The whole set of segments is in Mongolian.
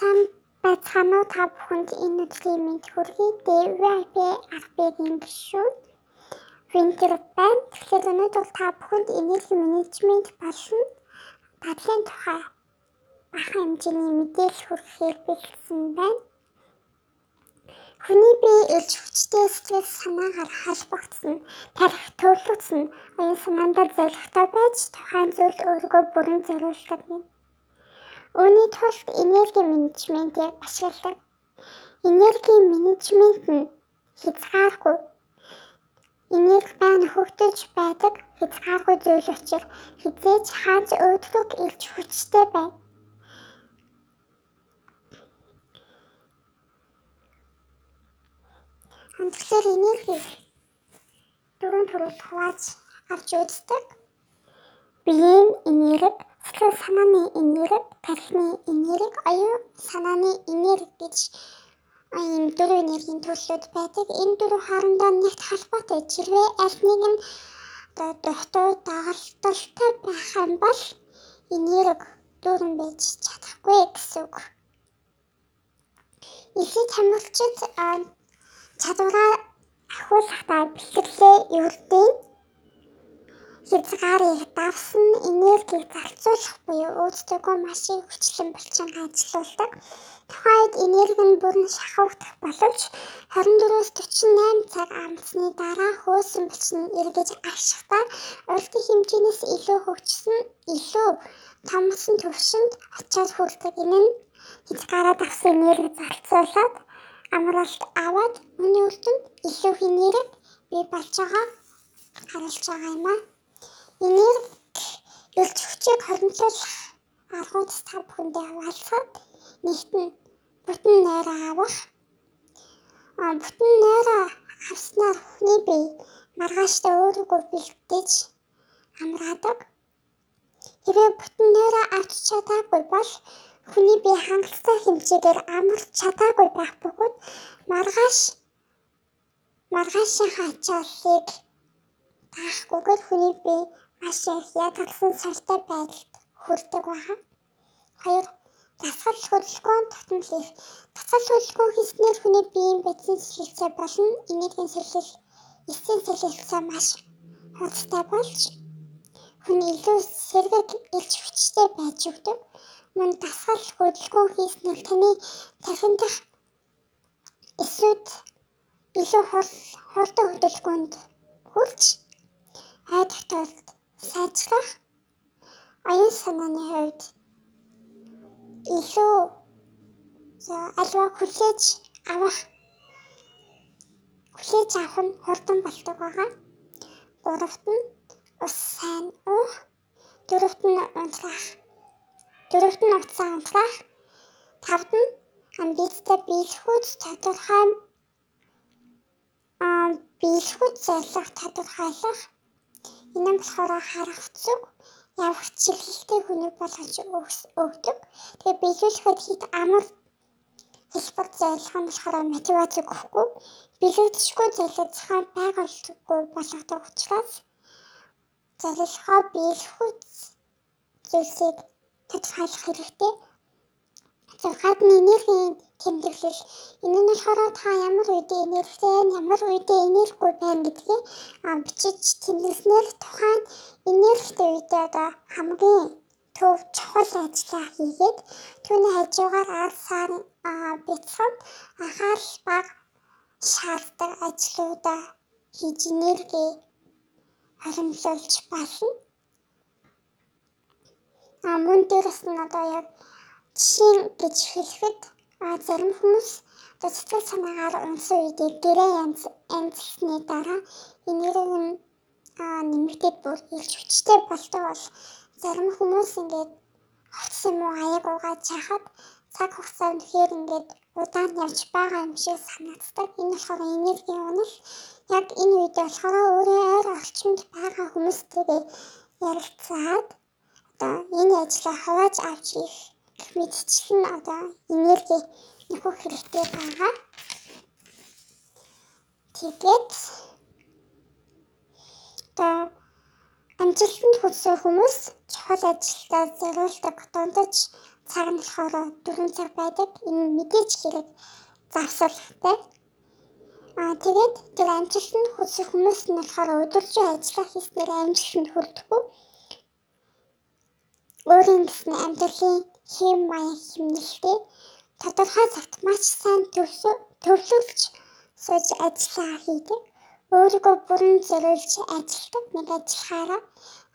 сайн байцгаана уу та бүхэнд энэ өдрийн мэд хүргэе. DVIP арбигийн гишүүн Винтер байна. Тэгэхээр өнөөдөр та бүхэнд энерги менежмент болон дадлын тухай бага хэмжээний мэдээлэл хүргэхээр бэлдсэн байна. Хүний бие элж хүчтэй стресс санаагаар холбогдсон, тарих төлөвлөсөн, оюун санаандаа зоригтой байж тухайн зүйл өөрийгөө бүрэн зориулдаг юм. Үүний тулд энерги менежментийг ашигладаг. Энерги менежмент нь хязгааргүй энерги байна хөгтөж байдаг хязгааргүй зүйл учраас хизээж хааж өөдрөг илж хүчтэй байна. Тэгэхээр энерги дөрвөн төрөлд хувааж авч үздэг. Биеийн энерги, сэтгэл санааны энерги, тархины энерги, оюун санааны энерги гэж ийм дөрвөн энергийн төрлүүд байдаг. Энэ дөрвөн хоорондоо нэгт холбоотой хэрвээ аль нэг нь дохтой дагалдалтай байх юм бол энерги дүүрэн байж чадахгүй гэсэн үг. Ихэнх тамирчид чадвараа ахиулахдаа бэлтгэлээ эвэрдэг хязгаарыг давсан энергиг зарцуулах буюу өөдтэйгөө маш их хүчлэн булчин ажиллаулдаг. Тухайд энерги нь бүрэн шахагдах боловч 24-48 цаг амтсны дараа хөөсөн булчин эргэж ашихдаа урдын хэмжээнээс илүү хөгжсөн илүү томсон төвшөнд очиод хүрдэг. Энэ нь хязгаараа давсан энерги зарцуулаад амралт аваад үүний үр дүнд илүү энерги бий болж байгаа харуулж байгаа юм аа. Энийг хүчийг хоригдлуулах аргууд та бүхэндээ хаваалцаад нэгт нь бүтэн нойроо авах а бүтэн нойроо авснаар хүний бие маргааштай өөрийгөө бэлтгэж амраадаг. Хэрвээ бүтэн нойроо авч чадаагүй бол хүний бие хангалттай хэмжээгээр амарч чадаагүй байх бөгөөд маргааш маргаашийн хачааллыг таахгүйгээр хүний бие маш их ядарсан сартай байдалд хүрдэг байна. Хоёр дасгал хөдөлгөөн тогтмол их. Дасгал хөдөлгөөн хийснээр хүний биеийн бэдсэн сэлэлцээ болон энергийн сэлэл, эсийн сэлэлцээ маш хурдтай болж хүний илүү сэргэг илж хүчтэй байж өгдөг. Мөн дасгал хөдөлгөөн хийснээр таны тархин дах эсүүд илүү хурдан хөдөлгөөнд хүрч айдах тулд сайжрах оюун санааны хувьд илүү альва хүлээж авах хүлээж авах нь хурдан болдог байгаа. Гуравт нь ус сайн уух, дөрөвт нь унтраах. Дөрөвт нь уцаа унтраах. Тавд нь амбицтай биелэхүйц тодорхой аа биелэхүйц зорилго тодорхойлох Энэ нь болохоор харах зүг явах чиглэлтэй хүнийг болгож өгдөг. Тэгээ биелүүлэхэд хит амар хэлбэр зорилго нь болохоор мотивац өгөхгүй, биелэгдэшгүй зорилго зохион байгуулалтгүй болгодог учраас зорилгоо биелэхүйц зүйлсийг тодорхойлох хэрэгтэй. Гадны энергийн тэмдэглэл энэ нь болохоор та ямар үедээ энергитэй ямар үедээ энергигүй байна гэдгийг бичиж тэмдэглэснээр тухайн энергитэй үедээ одоо хамгийн төв чухал ажиллаа хийгээд түүний хажуугаар ар сар бяцхан анхаарал баг шаарддаг ажлуудаа хийж энерги харамлуулж болно. А мөн дээрс нь одоо яг жишээ гэж хэлэхэд зарим хүмүүс сэтгэл санаагаар унсан үедээ гэрээ янз янзлсны дараа энерги нь нэмэгдээд бүр илж хүчтэй болдог бол зарим хүмүүс ингээд хоцсон юм уу аяг угааж чахад цаг хугацаа үнэхээр ингээд удаан явж байгаа юм шиг санагддаг. Энэ болохоор энерги унах яг энэ үед болохоор өөрөө ойр орчимд байгаа хүмүүстэйгээ ярилцаад одоо энэ ажлаа хавааж авч их мэдчихэн одоо энерги нөхөх хэрэгтэй байгаа. Тэгээд одоо амжилтанд хүрсэн хүмүүс чухал ажилдаа зориулдаг дундаж цаг нь болохоор 4 цаг байдаг. Энэ мэдээж хэрэг завсарлахтай. Аа тэгээд тэр амжилтанд хүрэх хүмүүс нь болохоор өдөржин ажиллах хийснээр амжилтанд хүрдэггүй. Өөрийн гэсэн амьдралын хэм маяг хэмнэлтэй тодорхой цагт маш сайн төвлөрч сууж ажиллаа хийдэг. Өөрийгөө бүрэн зориулж ажилладаг нэг ажиллахаараа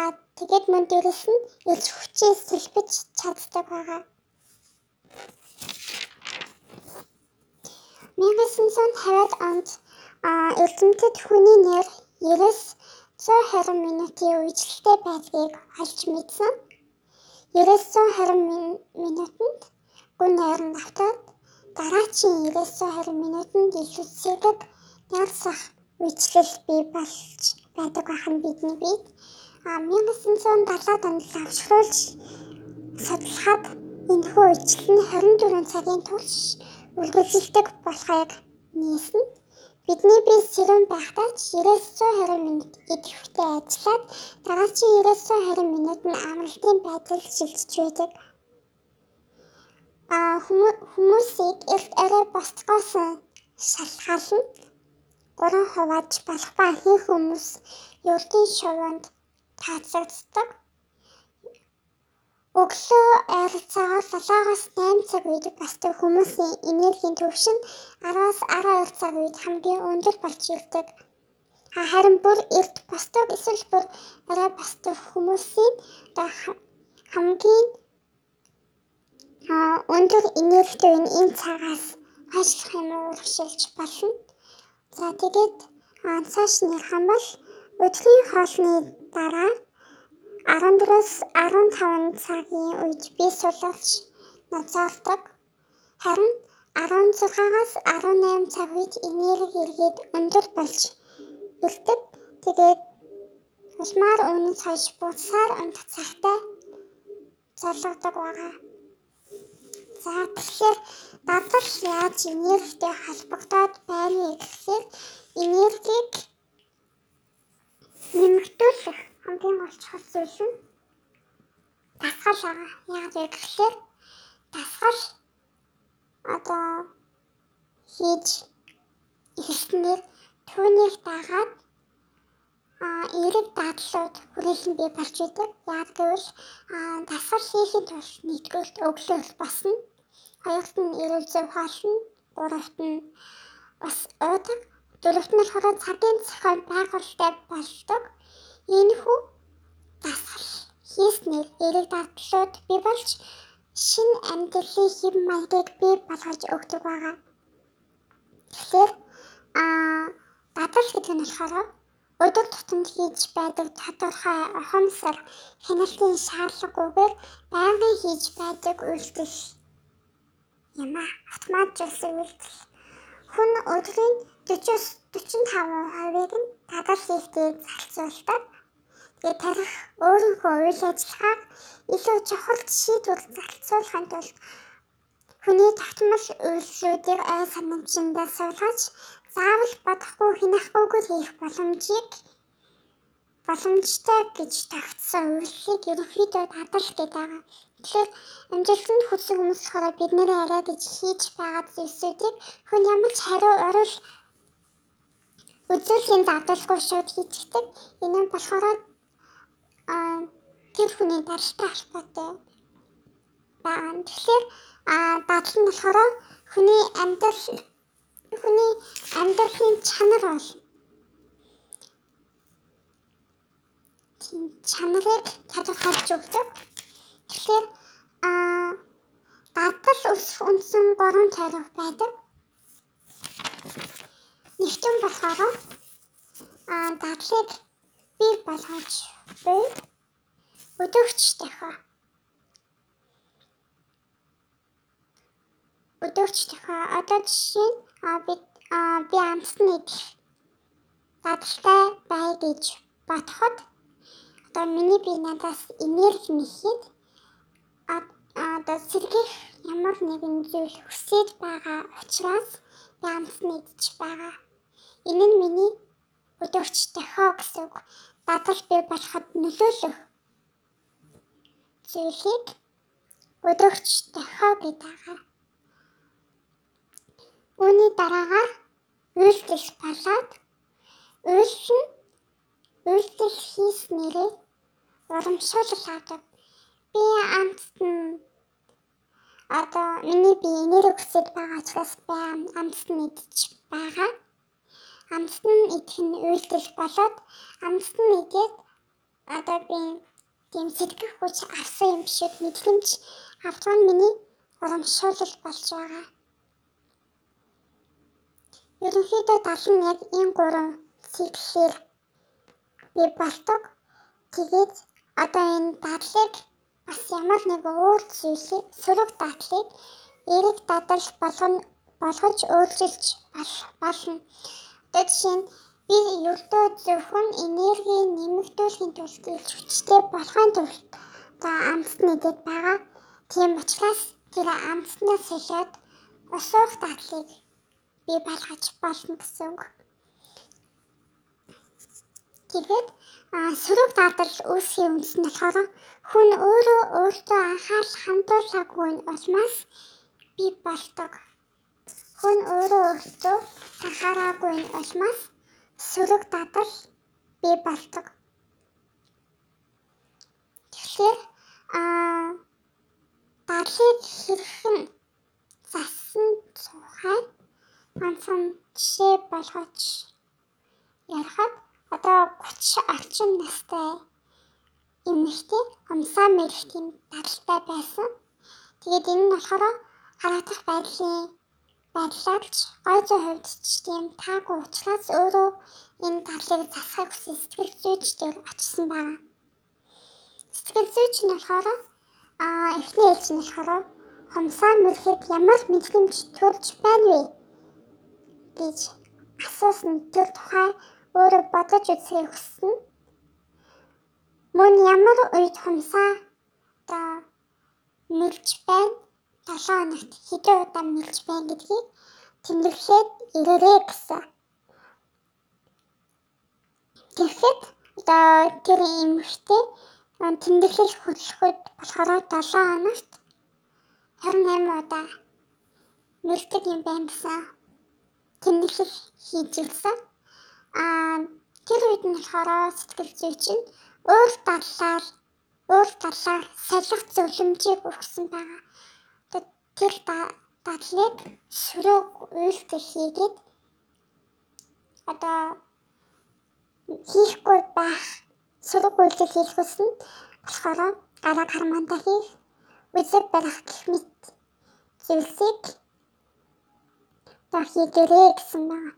аа тэгээд мөн дээрэс нь илж хүчээ сэлбэж чаддаг байгаа. 1950-ад онд эрдэмтэд хүний нэр 90-120 минутын үежилтэй байдгийг олж мэдсэн. 90-120 минутанд гүн нойрон автаад дараачийн 90-120 минутанд илүү сэрэг ялсах үечлэл бий болж байдаг бахан бидний бие. А 1970-ад онд лавшруулж судлахад энэхүү үечлэл нь 24 цагийн турш үргэлжилдэг болохыг нийсэн. Бидний бие сэрүүн байхдаа ч 90-120 минут идэвхтэй ажиллаад дараачийн 90-120 минут нь амралтын байдал шилжиж байдаг. А хүмүүсийг эрт арай босцоос шалтгаална. 3 хувааж болох ба хэн хүмүүс ердийн шувуунд таацагддаг. Өглөө ойролцоогоор 7-оос 8 цаг үед босдог хүмүүсийн энергийн түвшин 10-аас 12 цаг үед хамгийн өндөр болж ирдэг. Харин бүр эрт босдог эсвэл бүр арай босдог хүмүүсийн хамгийн өндөр энергитэй энэ цагаас хойшлох юм урагшилж болно. За тэгээд цааш нь бол өдрийн хоолны дараа 14-өөс 15 цагийн үед бие сулуулж нозоолдог. Харин 16-аас 18 цаг үед энерги эргээд өндөр болж ирдэг. Тэгээд улмаар өмнөс хойш буцаар унтах цагтай золгодог байгаа. За тэгэхээр бадар яаж энергитэй холбогдоод байна гэхээр энергийг нэмэгдүүлэх хамгийн гол чухал зүйл нь дасгал байгаа. Яг гэвэл дасгал одоо хийж ирснээр түүнийг дагаад а эрэг дадлууд хүрээлэн бий болж идэг. Яг гэвэл дасгал хийхэд бол нэгдүгээр өглөө босно. Хоёрт нь эрүүл зөв хоолно. Гуравт нь бас уудаг. Дөрөвт нь болохоор цагийн зохион байгуулалттай болдог. Энэхүү дасгал хийснээр эрэг дадлууд бий болж шин амьдралын хэв маягыг бий болгож өгдөг байгаа. Тэгэхээр аа дадлал гэдэг нь болохоор өдөр тутамд хийж байдаг тодорхой ухамсар хяналтын шаардлагагүйгээр байнгын хийж байдаг үйлдэл юм а. Автоматжуулсан үйлдэл. Хүн өдрийн 40-45 хувийг нь дадлал хийхдээ зарцуулдаг. Тэгээд тарих өөрийнхөө үйл ажиллагааг илүү чухал шийдвэр зарцуулахын тулд хүний тогтмол үйлслүүдийг ой санамжиндаа суулгаж заавал бодохгүй хинахгүйгээр хийх боломжийг боломжтой гэж тогтсон үйлслийг ерөнхийдөө гэдэг байгаа. Тэгэхээр амжилтанд хүрсэн хүмүүс болохоор бид нэрээ арай гэж хийж байгаа зүйлсүүдийг хүн ямар ч хариу орол үзүүлэхийн задлалгүй шууд хийчихдэг. Энэ нь болохоор тэр хүний даралтай холбоотой байна. Тэгэхээр дадлал нь болохоор хүний амьдрал хүний амьдралын чанар бол чанарыг тодорхойлж өгдөг. Тэгэхээр аа дадлал өсөх үндсэн 3 тариу байдаг. Нэгтэн болохоор аа дадлыг бий болгож буй өдөгч дохио. Өдөгч дохио одоо жишээ нь бид би амтны дадлтай бай гэж бодоход одоо миний би надаас энерги нэхэд одоо сэргийх ямар нэгэн зүйл хүсэж байгаа учраас би амтны идэж байгаа. Энэ нь миний өдөгч дохио гэсэн үг дадал бий болоход нөлөөлөх зүйлийг өдөрч дохио гэдэг. Үүний дараагаар үйлдэл болоод үйлс нь үйлдэл хийснээрээ урамшуулал авдаг. Би амтд нь одоо миний би энерги хүсэж байгаа учраас би амтд идэж байгаа. Амтд нь идэх нь үйлдэл болоод амтд нь идээд одоо би тийм сэтгэх хүч авсан юм шиг мэдрэмж авдаг нь миний урамшуулал болж байгаа. Ерөнхийдөө тал нь яг энэ гурван циклээр би болдог. Тэгээд одоо энэ дадлыг бас ямар нэг өөр зүйлийг сөрөг дадлыг эрэг дадал болгоно болгож өөрчилж болно. Тэгээд жишээ нь би ердөө зөвхөн энерги нэмэгдүүлэхийн тулд илж хүчтэй болохын тулд за амтд нэгэд байгаа. Тийм учраас тэр амтнаас солиод усуух дадлыг би болгож болно гэсэн үг. Тэгээд сөрөг дадал үүсхийн үндэс нь болохоор хүн өөрөө өөртөө анхаарал хандуулаагүй улмаас би болдог. Хүн өөрөө өөртөө анхаараагүй улмаас сөрөг дадал би болдог. Тэгэхээр аа дадлыг хэрхэн засан цухай ганцхан жишээ болгож ярихад одоо 30 орчим настай эмэгтэй амсаа мэрэгтийн дадалтай байсан. Тэгээд энэ нь болохоор хараадах байдлын байдлаар ч гой хувьд ч тийм таагүй учраас өөрөө энэ дадлыг засахыг хүсэн сэтгэл зүйч дээр очсон байна. Сэтгэл зүйч нь болохоор аа эхний ээлж нь болохоор хомсаа мөрөхөд ямар мэдрэмж төрж байна вэ гэж асуусан тэр тухай өөрөө бодож үзэхийг хүссэн. Мөн ямар үед хомсаа та мэрж байна? 7 хоногт хэдэн удаа мэрж байна гэдгийг тэмдэглээд ирээрэй гэсэн. Тэгэхэд одоо тэр эмэгтэй тэмдэглэл хөтлөхөд болохоор 7 хоногт 28 удаа мэрдэг юм байна гэсэн тэмдэглэл хийж ирсэн. Аа тэр үед нь болохоор сэтгэл зүйч нь өөр талаар өөр талаар салих зөвлөмжийг өгсөн байгаа. Тэр дадлыг шүрэг үйлдэл хийгээд одоо хийхгүй байх шүрэг үйлдэл хийх хүснэ болохоор гараа хармандаа хийх үзэг барих гэх мэт зүйлсийг хийгэрээ гэсэн байна.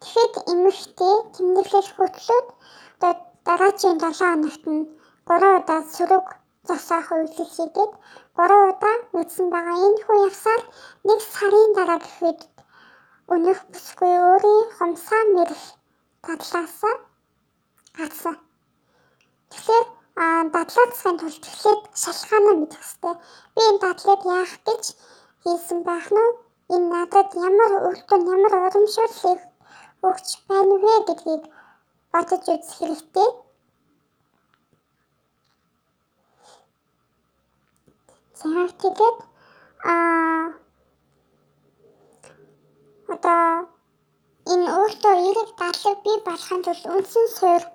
Тэгэхэд эмэгтэй тэмдэглэл хөтлөөд дараагийн 7 хоногт нь 3 удаа сөрөг засаах үйлдэл хийгээд 3 удаа үдсэн байгаа. Энэ хүү явсаар нэг сарын дараа гэхэд өнөх бүсгүй өөрийн хомсаа мэрх тадлаасаа гарсан. Тэгэхээр а дадлаацсан тулд тэгэхээр шалхаанаа мэдэх хэрэгтэй. Би энэ дадлыг яах гэж хийсэн байх нь энэ надад ямар өртөн ямар урамшууллыг өгч байна вэ гэдгийг бодож үзэх хэрэгтэй. За тэгээд аа одоо энэ өөртөө эрэг дадлаг бий болохын тулд үндсэн суурь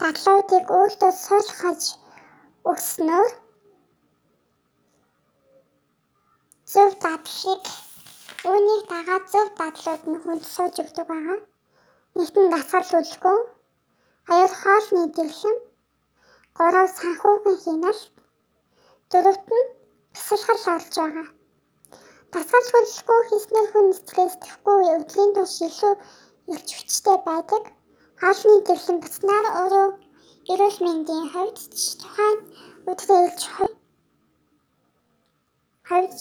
дадлуудыг өөртөө суулгаж өгснөөр зөв дадлыг үүнийг дагаад зөв дадлууд нь хүнд сууж өгдөг байгаа. Нэгтэн дасгал үлгөө, хоёр хоолны дэлхэм, гурав санхүүгийн хяналт, дөрөвт нь бясалгал орж байгаа. Дасгал хүлэхгүй хийснээр хүн стресстхгүй өдрийн турш илүү ирж хүчтэй байдаг. Хоолны дэлхэм буснаар өөрөө эрүүл мэндийн хувьд тухайн илж хавьж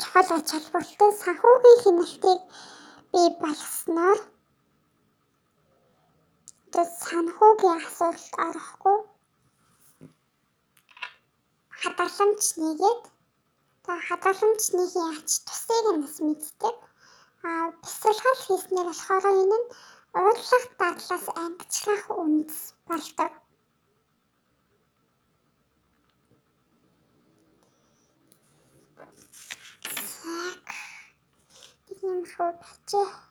чухал ач холбогдолтой санхүүгийн хяналтыг бий болгосноор тэр санхүүгийн асуудалд орохгүй хадгаламж нэгээд хадгаламжныхын ач тусыг нь бас мэддэг. Аа бясалгал хийснээр болохоор энэ нь уурлах дадлаас ангичрах үндэс болдог. Бид юм хөө бачаа